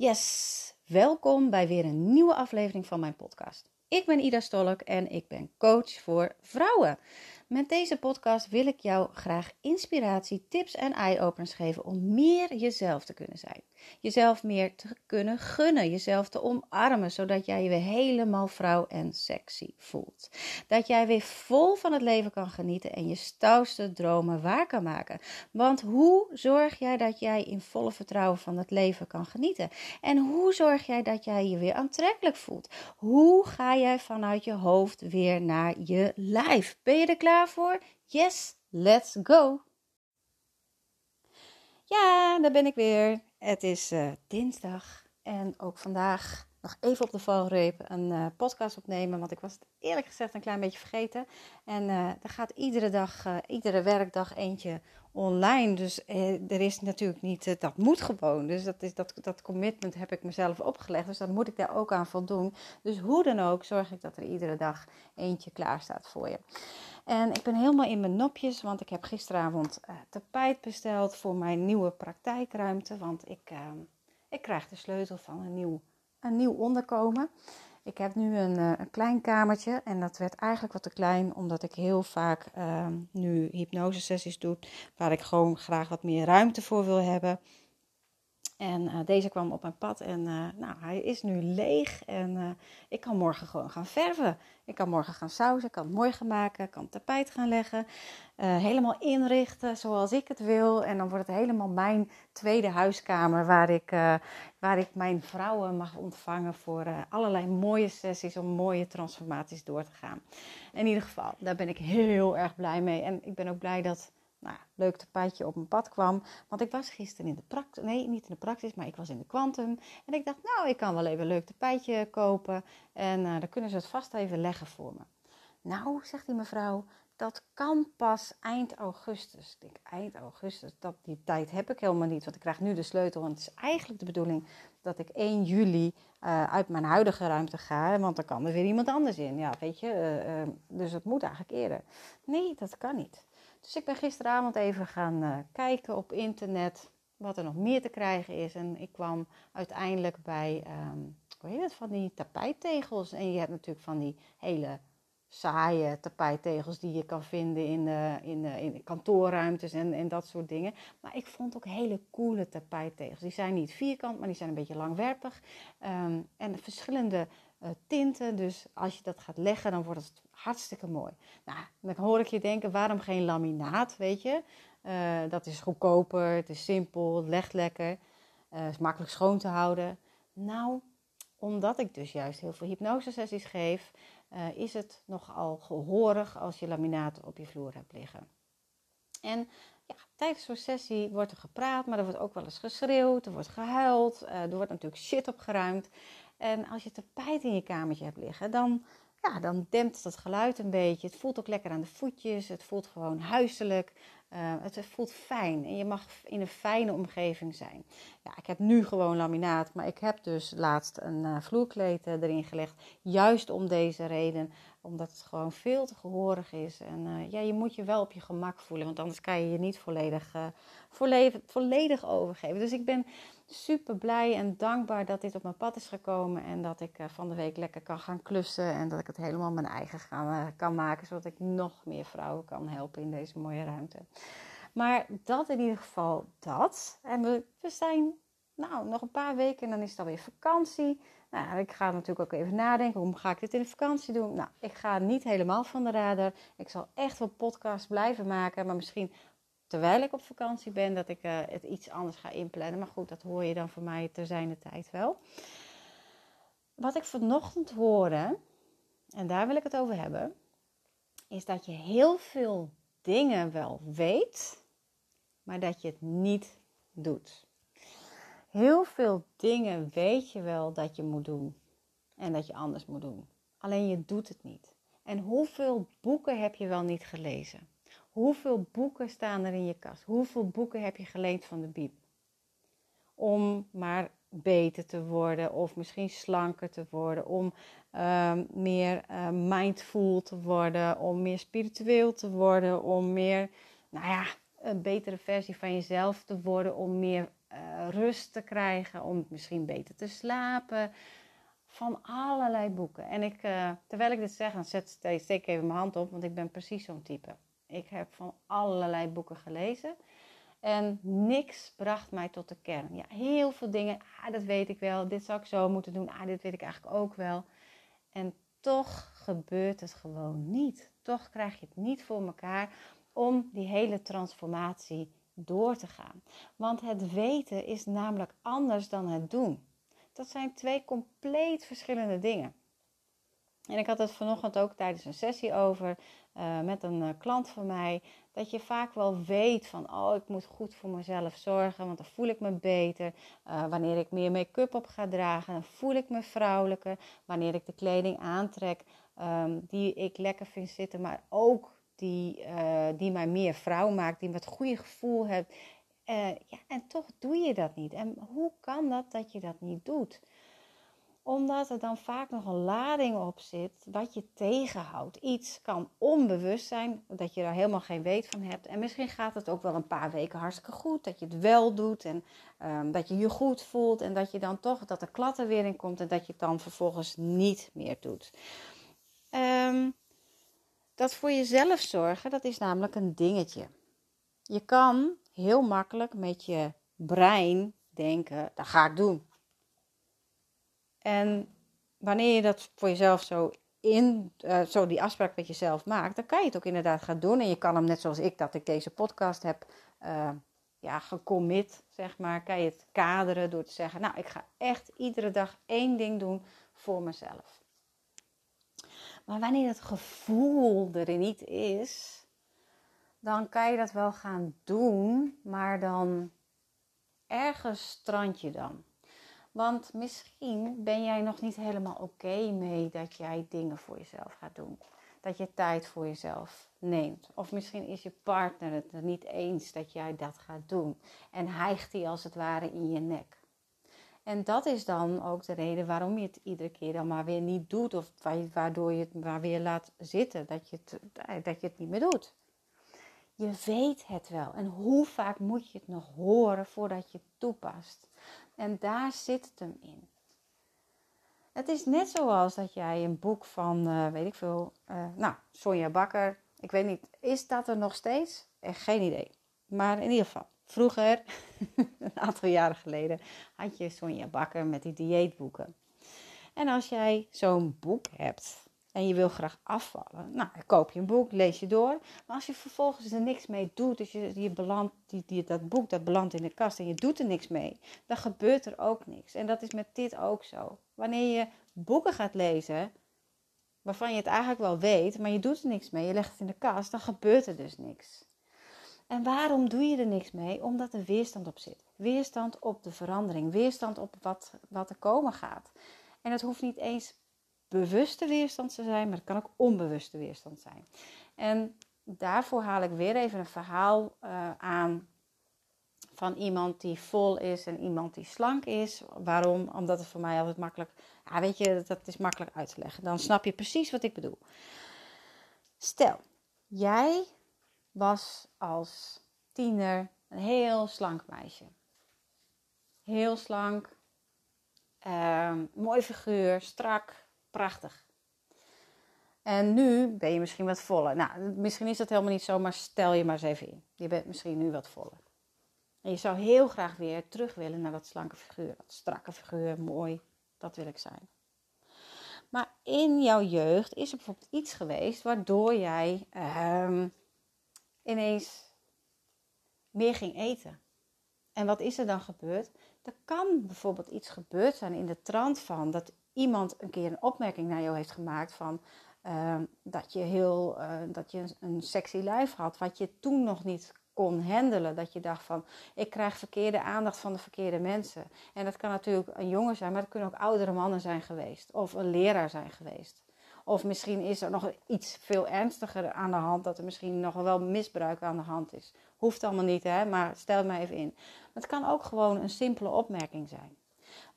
Yes, welkom bij weer een nieuwe aflevering van mijn podcast. Ik ben Ida Stolk en ik ben coach voor vrouwen. Met deze podcast wil ik jou graag inspiratie, tips en eye-openers geven om meer jezelf te kunnen zijn. Jezelf meer te kunnen gunnen, jezelf te omarmen, zodat jij je weer helemaal vrouw en sexy voelt. Dat jij weer vol van het leven kan genieten en je stoutste dromen waar kan maken. Want hoe zorg jij dat jij in volle vertrouwen van het leven kan genieten? En hoe zorg jij dat jij je weer aantrekkelijk voelt? Hoe ga jij vanuit je hoofd weer naar je lijf? Ben je er klaar voor? Yes, let's go! Ja, daar ben ik weer. Het is uh, dinsdag en ook vandaag nog even op de valreep een uh, podcast opnemen. Want ik was het eerlijk gezegd een klein beetje vergeten. En uh, er gaat iedere dag, iedere werkdag eentje online. Dus er is natuurlijk niet, dat moet gewoon. Dus dat, is, dat, dat commitment heb ik mezelf opgelegd. Dus dan moet ik daar ook aan voldoen. Dus hoe dan ook zorg ik dat er iedere dag eentje klaar staat voor je. En ik ben helemaal in mijn nopjes, want ik heb gisteravond tapijt besteld voor mijn nieuwe praktijkruimte. Want ik, ik krijg de sleutel van een nieuw, een nieuw onderkomen. Ik heb nu een, uh, een klein kamertje en dat werd eigenlijk wat te klein, omdat ik heel vaak ehm, nu hypnosesessies doe, waar ik gewoon graag wat meer ruimte voor wil hebben. En uh, deze kwam op mijn pad en uh, nou, hij is nu leeg. En uh, ik kan morgen gewoon gaan verven. Ik kan morgen gaan sausen, kan het mooi gaan maken, kan tapijt gaan leggen. helemaal inrichten zoals ik het wil. En dan wordt het helemaal mijn tweede huiskamer waar ik, waar ik mijn vrouwen mag ontvangen voor allerlei mooie sessies om mooie transformaties door te gaan. In ieder geval, daar ben ik heel erg blij mee. En ik ben ook blij dat nou, leuk tapijtje op mijn pad kwam. Want ik was gisteren in de praktijk, nee, niet in de praktijk, maar ik was in de Quantum. En ik dacht, nou, ik kan wel even een leuk tapijtje kopen. En uh, dan kunnen ze het vast even leggen voor me. Nou, zegt die mevrouw, dat kan pas eind augustus. Ik denk, eind augustus, dat, die tijd heb ik helemaal niet. Want ik krijg nu de sleutel. Want het is eigenlijk de bedoeling dat ik 1 juli uh, uit mijn huidige ruimte ga. Want dan kan er weer iemand anders in. Ja, weet je. Uh, dus het moet eigenlijk eerder. Nee, dat kan niet. Dus ik ben gisteravond even gaan uh, kijken op internet wat er nog meer te krijgen is. En ik kwam uiteindelijk bij, um, hoe heet het, van die tapijttegels. En je hebt natuurlijk van die hele saaie tapijttegels die je kan vinden in, uh, in, uh, in kantoorruimtes en, en dat soort dingen. Maar ik vond ook hele coole tapijttegels. Die zijn niet vierkant, maar die zijn een beetje langwerpig. Um, en verschillende tinten. Dus als je dat gaat leggen, dan wordt het hartstikke mooi. Nou, dan hoor ik je denken, waarom geen laminaat, weet je? Uh, dat is goedkoper, het is simpel, het legt lekker, uh, is makkelijk schoon te houden. Nou, omdat ik dus juist heel veel hypnosesessies geef, uh, is het nogal gehoorig als je laminaat op je vloer hebt liggen. En ja, tijdens zo'n sessie wordt er gepraat, maar er wordt ook wel eens geschreeuwd, er wordt gehuild, er wordt natuurlijk shit opgeruimd. En als je tapijt in je kamertje hebt liggen, dan, ja, dan dempt het geluid een beetje. Het voelt ook lekker aan de voetjes. Het voelt gewoon huiselijk. Uh, het voelt fijn en je mag in een fijne omgeving zijn. Ja, ik heb nu gewoon laminaat, maar ik heb dus laatst een uh, vloerkleed uh, erin gelegd. Juist om deze reden, omdat het gewoon veel te gehoorig is. En ja, je moet je wel op je gemak voelen, want anders kan je je niet volledig, volledig, volledig overgeven. Dus ik ben super blij en dankbaar dat dit op mijn pad is gekomen. En dat ik van de week lekker kan gaan klussen. En dat ik het helemaal mijn eigen gaan, kan maken. Zodat ik nog meer vrouwen kan helpen in deze mooie ruimte. Maar dat in ieder geval dat. En we, we zijn nou, nog een paar weken en dan is het alweer vakantie. Nou, ik ga natuurlijk ook even nadenken, hoe ga ik dit in de vakantie doen? Nou, ik ga niet helemaal van de radar. Ik zal echt wel podcasts blijven maken, maar misschien terwijl ik op vakantie ben, dat ik uh, het iets anders ga inplannen. Maar goed, dat hoor je dan voor mij ter zijnde tijd wel. Wat ik vanochtend hoorde, en daar wil ik het over hebben, is dat je heel veel dingen wel weet, maar dat je het niet doet. Heel veel dingen weet je wel dat je moet doen en dat je anders moet doen. Alleen je doet het niet. En hoeveel boeken heb je wel niet gelezen? Hoeveel boeken staan er in je kast? Hoeveel boeken heb je geleend van de Bib? Om maar beter te worden of misschien slanker te worden, om uh, meer uh, mindful te worden, om meer spiritueel te worden, om meer, nou ja, een betere versie van jezelf te worden, om meer uh, rust te krijgen, om misschien beter te slapen. Van allerlei boeken. En ik, uh, terwijl ik dit zeg, dan zet, steek ik even mijn hand op, want ik ben precies zo'n type. Ik heb van allerlei boeken gelezen. En niks bracht mij tot de kern. Ja, heel veel dingen. Ah, dat weet ik wel. Dit zou ik zo moeten doen. Ah, dit weet ik eigenlijk ook wel. En toch gebeurt het gewoon niet. Toch krijg je het niet voor elkaar om die hele transformatie door te gaan. Want het weten is namelijk anders dan het doen. Dat zijn twee compleet verschillende dingen. En ik had het vanochtend ook tijdens een sessie over uh, met een uh, klant van mij. Dat je vaak wel weet van, oh, ik moet goed voor mezelf zorgen, want dan voel ik me beter. Uh, wanneer ik meer make-up op ga dragen, dan voel ik me vrouwelijker. Wanneer ik de kleding aantrek um, die ik lekker vind zitten, maar ook die, die mij meer vrouw maakt, die me het goede gevoel heeft. ja, en toch doe je dat niet. En hoe kan dat dat je dat niet doet? Omdat er dan vaak nog een lading op zit wat je tegenhoudt. Iets kan onbewust zijn, dat je daar helemaal geen weet van hebt. En misschien gaat het ook wel een paar weken hartstikke goed. Dat je het wel doet en um, dat je je goed voelt. En dat je dan toch, dat de klatter weer in komt en dat je het dan vervolgens niet meer doet. Um, dat voor jezelf zorgen, dat is namelijk een dingetje. Je kan heel makkelijk met je brein denken, dat ga ik doen. En wanneer je dat voor jezelf zo in, uh, zo die afspraak met jezelf maakt, dan kan je het ook inderdaad gaan doen. En je kan hem, net zoals ik dat ik deze podcast heb uh, ja, gecommit, zeg maar, kan je het kaderen door te zeggen, nou, ik ga echt iedere dag één ding doen voor mezelf. Maar wanneer het gevoel er niet is, dan kan je dat wel gaan doen, maar dan ergens strand je dan. Want misschien ben jij nog niet helemaal oké mee dat jij dingen voor jezelf gaat doen. Dat je tijd voor jezelf neemt. Of misschien is je partner het er niet eens dat jij dat gaat doen. En hijgt hij als het ware in je nek. En dat is dan ook de reden waarom je het iedere keer dan maar weer niet doet. Of waardoor je het maar weer laat zitten. Dat je het, dat je het niet meer doet. Je weet het wel. En hoe vaak moet je het nog horen voordat je het toepast? En daar zit het hem in. Het is net zoals dat jij een boek van, uh, weet ik veel, uh, nou, Sonja Bakker. Ik weet niet, is dat er nog steeds? Echt geen idee. Maar in ieder geval, vroeger, een aantal jaren geleden, had je Sonja Bakker met die dieetboeken. En als jij zo'n boek hebt, en je wil graag afvallen. Nou, koop je een boek, lees je door. Maar als je vervolgens er niks mee doet, dus je, je belandt, die, die, dat boek dat belandt in de kast en je doet er niks mee, dan gebeurt er ook niks. En dat is met dit ook zo. Wanneer je boeken gaat lezen, waarvan je het eigenlijk wel weet, maar je doet er niks mee, je legt het in de kast, dan gebeurt er dus niks. En waarom doe je er niks mee? Omdat er weerstand op zit. Weerstand op de verandering, weerstand op wat, wat er komen gaat. En het hoeft niet eens bewuste weerstand te zijn, maar het kan ook onbewuste weerstand zijn. En daarvoor haal ik weer even een verhaal uh, aan van iemand die vol is en iemand die slank is. Waarom? Omdat het voor mij altijd makkelijk, ja, weet je, dat is makkelijk uit te leggen. Dan snap je precies wat ik bedoel. Stel, jij was als tiener een heel slank meisje. Heel slank, uh, mooi figuur, strak, prachtig. En nu ben je misschien wat voller. Nou, misschien is dat helemaal niet zo, maar stel je maar eens even in. Je bent misschien nu wat voller. En je zou heel graag weer terug willen naar dat slanke figuur. Dat strakke figuur, mooi. Dat wil ik zijn. Maar in jouw jeugd is er bijvoorbeeld iets geweest waardoor jij uh, ineens meer ging eten. En wat is er dan gebeurd? Er kan bijvoorbeeld iets gebeurd zijn in de trant van dat iemand een keer een opmerking naar jou heeft gemaakt van uh, dat je heel uh, dat je een sexy lijf had, wat je toen nog niet kon handelen. Dat je dacht van ik krijg verkeerde aandacht van de verkeerde mensen. En dat kan natuurlijk een jongen zijn, maar het kunnen ook oudere mannen zijn geweest. Of een leraar zijn geweest. Of misschien is er nog iets veel ernstiger aan de hand, dat er misschien nog wel misbruik aan de hand is. Hoeft allemaal niet, hè, maar stel me even in. het kan ook gewoon een simpele opmerking zijn.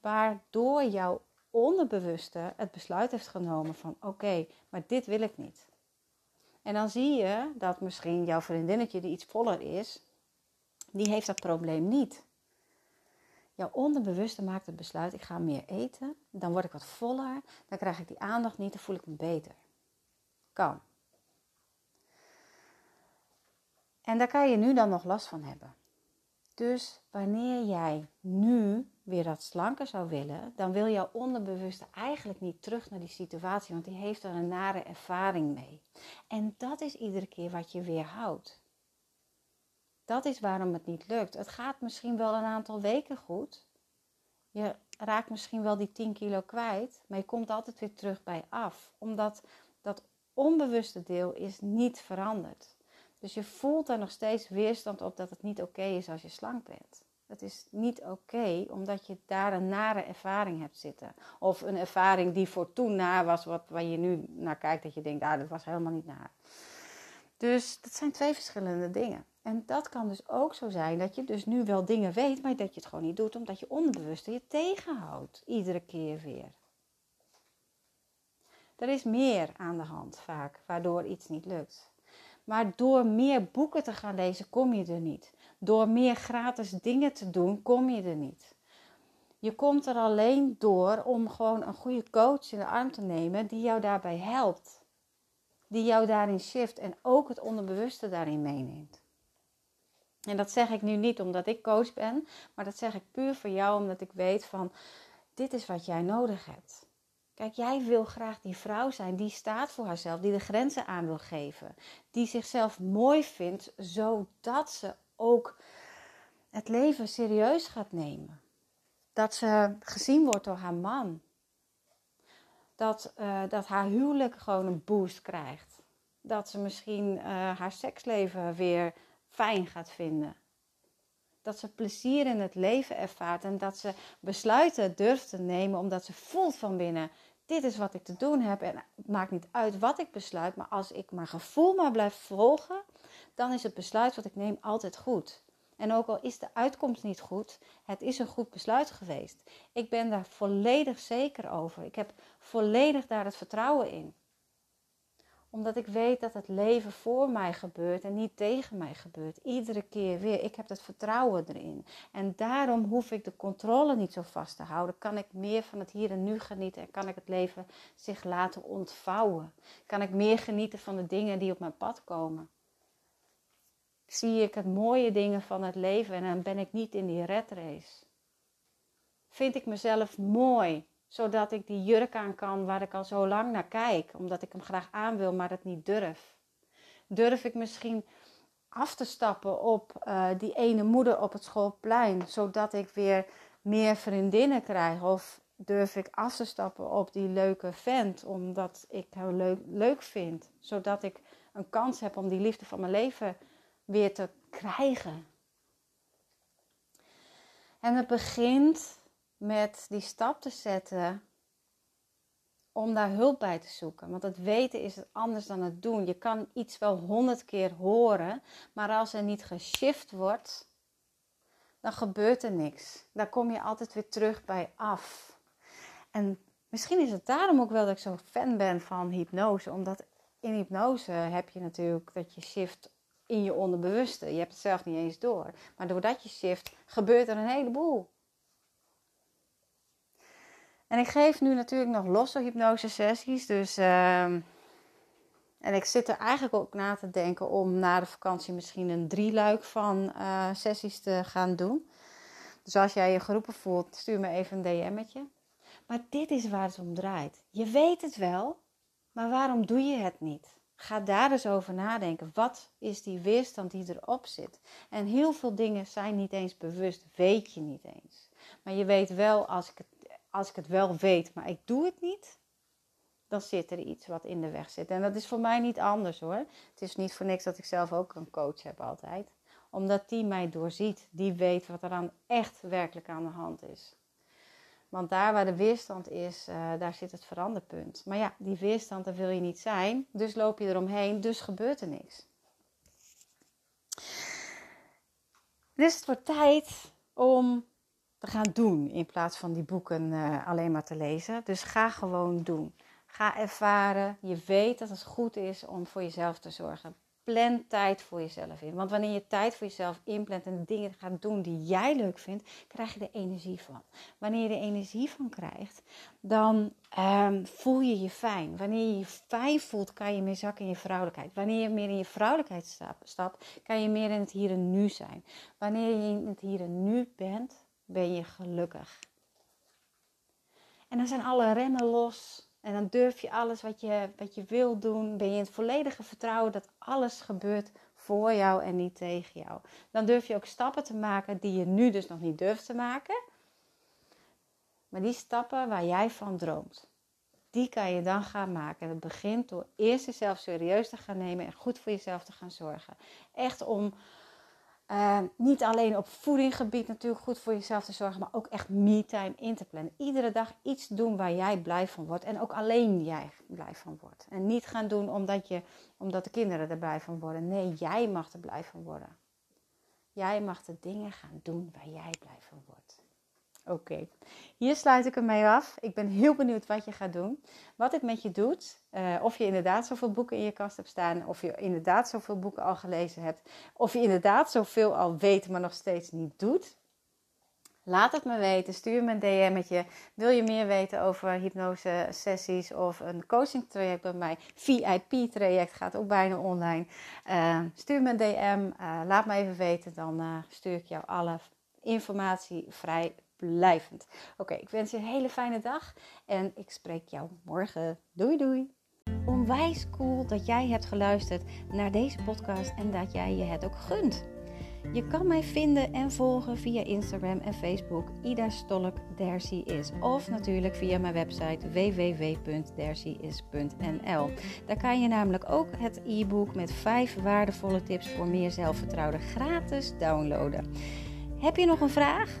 Waardoor jouw onderbewuste het besluit heeft genomen van oké, maar dit wil ik niet. En dan zie je dat misschien jouw vriendinnetje die iets voller is, die heeft dat probleem niet. Jouw onderbewuste maakt het besluit: ik ga meer eten. Dan word ik wat voller. Dan krijg ik die aandacht niet. Dan voel ik me beter. Kan. En daar kan je nu dan nog last van hebben. Dus wanneer jij nu weer dat slanker zou willen, dan wil jouw onderbewuste eigenlijk niet terug naar die situatie, want die heeft er een nare ervaring mee. En dat is iedere keer wat je weer houdt. Dat is waarom het niet lukt. Het gaat misschien wel een aantal weken goed. Je raakt misschien wel die 10 kilo kwijt, maar je komt altijd weer terug bij af, omdat dat onbewuste deel is niet veranderd. Dus je voelt er nog steeds weerstand op dat het niet oké is als je slank bent. Het is niet oké omdat je daar een nare ervaring hebt zitten. Of een ervaring die voor toen naar was, wat, waar je nu naar kijkt, dat je denkt, ah, dat was helemaal niet naar. Dus dat zijn twee verschillende dingen. En dat kan dus ook zo zijn dat je dus nu wel dingen weet, maar dat je het gewoon niet doet, omdat je onbewust je tegenhoudt. Iedere keer weer. Er is meer aan de hand vaak, waardoor iets niet lukt. Maar door meer boeken te gaan lezen, kom je er niet. Door meer gratis dingen te doen, kom je er niet. Je komt er alleen door om gewoon een goede coach in de arm te nemen die jou daarbij helpt. Die jou daarin shift en ook het onderbewuste daarin meeneemt. En dat zeg ik nu niet omdat ik coach ben, maar dat zeg ik puur voor jou omdat ik weet van dit is wat jij nodig hebt. Kijk, jij wil graag die vrouw zijn die staat voor haarzelf, die de grenzen aan wil geven, die zichzelf mooi vindt, zodat ze ook het leven serieus gaat nemen. Dat ze gezien wordt door haar man. Dat, uh, dat haar huwelijk gewoon een boost krijgt. Dat ze misschien uh, haar seksleven weer fijn gaat vinden. Dat ze plezier in het leven ervaart en dat ze besluiten durft te nemen omdat ze voelt van binnen: dit is wat ik te doen heb en het maakt niet uit wat ik besluit, maar als ik mijn gevoel maar blijf volgen, dan is het besluit wat ik neem altijd goed. En ook al is de uitkomst niet goed, het is een goed besluit geweest. Ik ben daar volledig zeker over. Ik heb volledig daar het vertrouwen in omdat ik weet dat het leven voor mij gebeurt en niet tegen mij gebeurt. Iedere keer weer. Ik heb het vertrouwen erin. En daarom hoef ik de controle niet zo vast te houden. Kan ik meer van het hier en nu genieten en kan ik het leven zich laten ontvouwen. Kan ik meer genieten van de dingen die op mijn pad komen. Zie ik het mooie dingen van het leven en dan ben ik niet in die red race. Vind ik mezelf mooi zodat ik die jurk aan kan waar ik al zo lang naar kijk. Omdat ik hem graag aan wil, maar het niet durf. Durf ik misschien af te stappen op uh, die ene moeder op het schoolplein. Zodat ik weer meer vriendinnen krijg. Of durf ik af te stappen op die leuke vent. Omdat ik hem leuk, leuk vind. Zodat ik een kans heb om die liefde van mijn leven weer te krijgen. En het begint met die stap te zetten om daar hulp bij te zoeken. Want het weten is het anders dan het doen. Je kan iets wel honderd keer horen, maar als er niet geshift wordt, dan gebeurt er niks. Daar kom je altijd weer terug bij af. En misschien is het daarom ook wel dat ik zo fan ben van hypnose, omdat in hypnose heb je natuurlijk dat je shift in je onderbewuste. Je hebt het zelf niet eens door. Maar doordat je shift, gebeurt er een heleboel. En ik geef nu natuurlijk nog losse hypnose sessies. Dus, uh, en ik zit er eigenlijk ook na te denken om na de vakantie misschien een drieluik van uh, sessies te gaan doen. Dus als jij je geroepen voelt, stuur me even een DM'tje. Maar dit is waar het om draait. Je weet het wel, maar waarom doe je het niet? Ga daar eens over nadenken. Wat is die weerstand die erop zit? En heel veel dingen zijn niet eens bewust, weet je niet eens. Maar je weet wel, als ik het als ik het wel weet, maar ik doe het niet, dan zit er iets wat in de weg zit. En dat is voor mij niet anders hoor. Het is niet voor niks dat ik zelf ook een coach heb altijd. Omdat die mij doorziet. Die weet wat er aan echt werkelijk aan de hand is. Want daar waar de weerstand is, uh, daar zit het veranderpunt. Maar ja, die weerstand, daar wil je niet zijn. Dus loop je eromheen, dus gebeurt er niks. Dus het wordt tijd om te gaan doen in plaats van die boeken uh, alleen maar te lezen. Dus ga gewoon doen. Ga ervaren. Je weet dat het goed is om voor jezelf te zorgen. Plan tijd voor jezelf in. Want wanneer je tijd voor jezelf inplant en dingen gaat doen die jij leuk vindt, krijg je er energie van. Wanneer je er energie van krijgt, dan ehm, voel je je fijn. Wanneer je je fijn voelt, kan je meer zakken in je vrouwelijkheid. Wanneer je meer in je vrouwelijkheid stapt, kan je meer in het hier en nu zijn. Wanneer je in het hier en nu bent, ben je gelukkig. En dan zijn alle remmen los. En dan durf je alles wat je, wat je wil doen. Ben je in het volledige vertrouwen dat alles gebeurt voor jou en niet tegen jou. Dan durf je ook stappen te maken die je nu dus nog niet durft te maken. Maar die stappen waar jij van droomt. Die kan je dan gaan maken. Het begint door eerst jezelf serieus te gaan nemen en goed voor jezelf te gaan zorgen. Echt om uh, niet alleen op voedinggebied natuurlijk goed voor jezelf te zorgen, maar ook echt me-time in te plannen. Iedere dag iets doen waar jij blij van wordt en ook alleen jij blij van wordt. En niet gaan doen omdat, je, omdat de kinderen er blij van worden. Nee, jij mag er blij van worden. Jij mag de dingen gaan doen waar jij blij van wordt. Oké, hier sluit ik ermee af. Ik ben heel benieuwd wat je gaat doen. Wat het met je doet. Uh, of je inderdaad zoveel boeken in je kast hebt staan. Of je inderdaad zoveel boeken al gelezen hebt. Of je inderdaad zoveel al weet, maar nog steeds niet doet. Laat het me weten. Stuur me een DM'tje. Wil je meer weten over hypnose sessies of een coaching traject bij mij? VIP traject gaat ook bijna online. Uh, stuur me een DM. Uh, laat me even weten. Dan stuur ik jou alle informatie vrij blijvend. Oké, ik wens je een hele fijne dag en ik spreek jou morgen. Doei doei! Onwijs cool dat jij hebt geluisterd naar deze podcast en dat jij je het ook gunt. Je kan mij vinden en volgen via Instagram en Facebook Ida Stolk is. Of natuurlijk via mijn website www.dercyis.nl. Daar kan je namelijk ook het e-book met 5 waardevolle tips voor meer zelfvertrouwen gratis downloaden. Heb je nog een vraag?